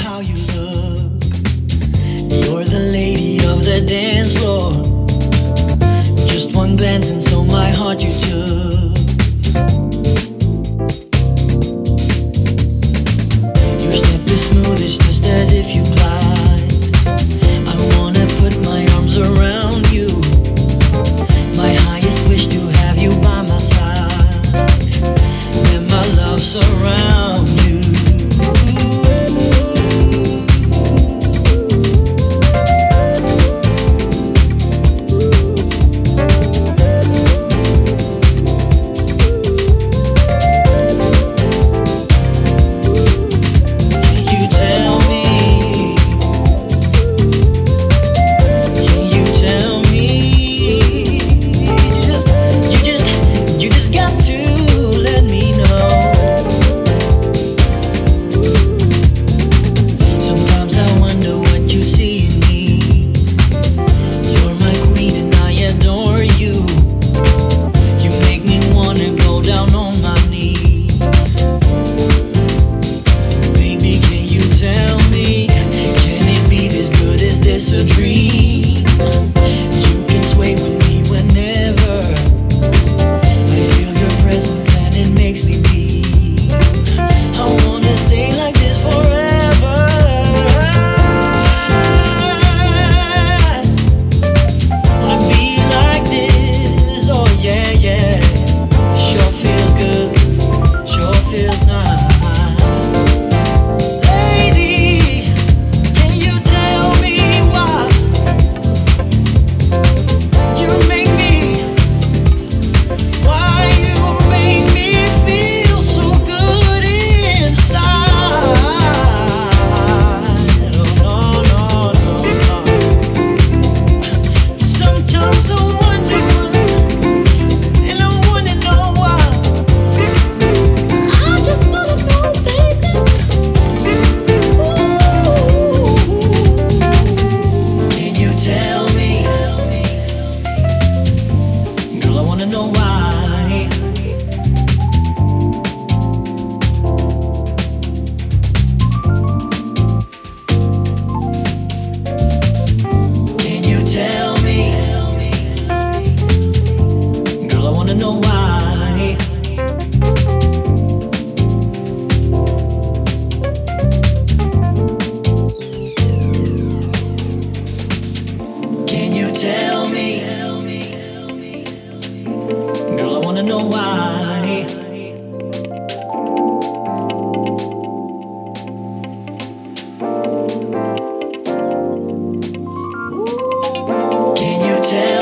how you look. You're the lady of the dance floor. Just one glance and so my heart you took. Your step is smooth, it's just as if you. tell me. Girl, I wanna know why. Can you tell?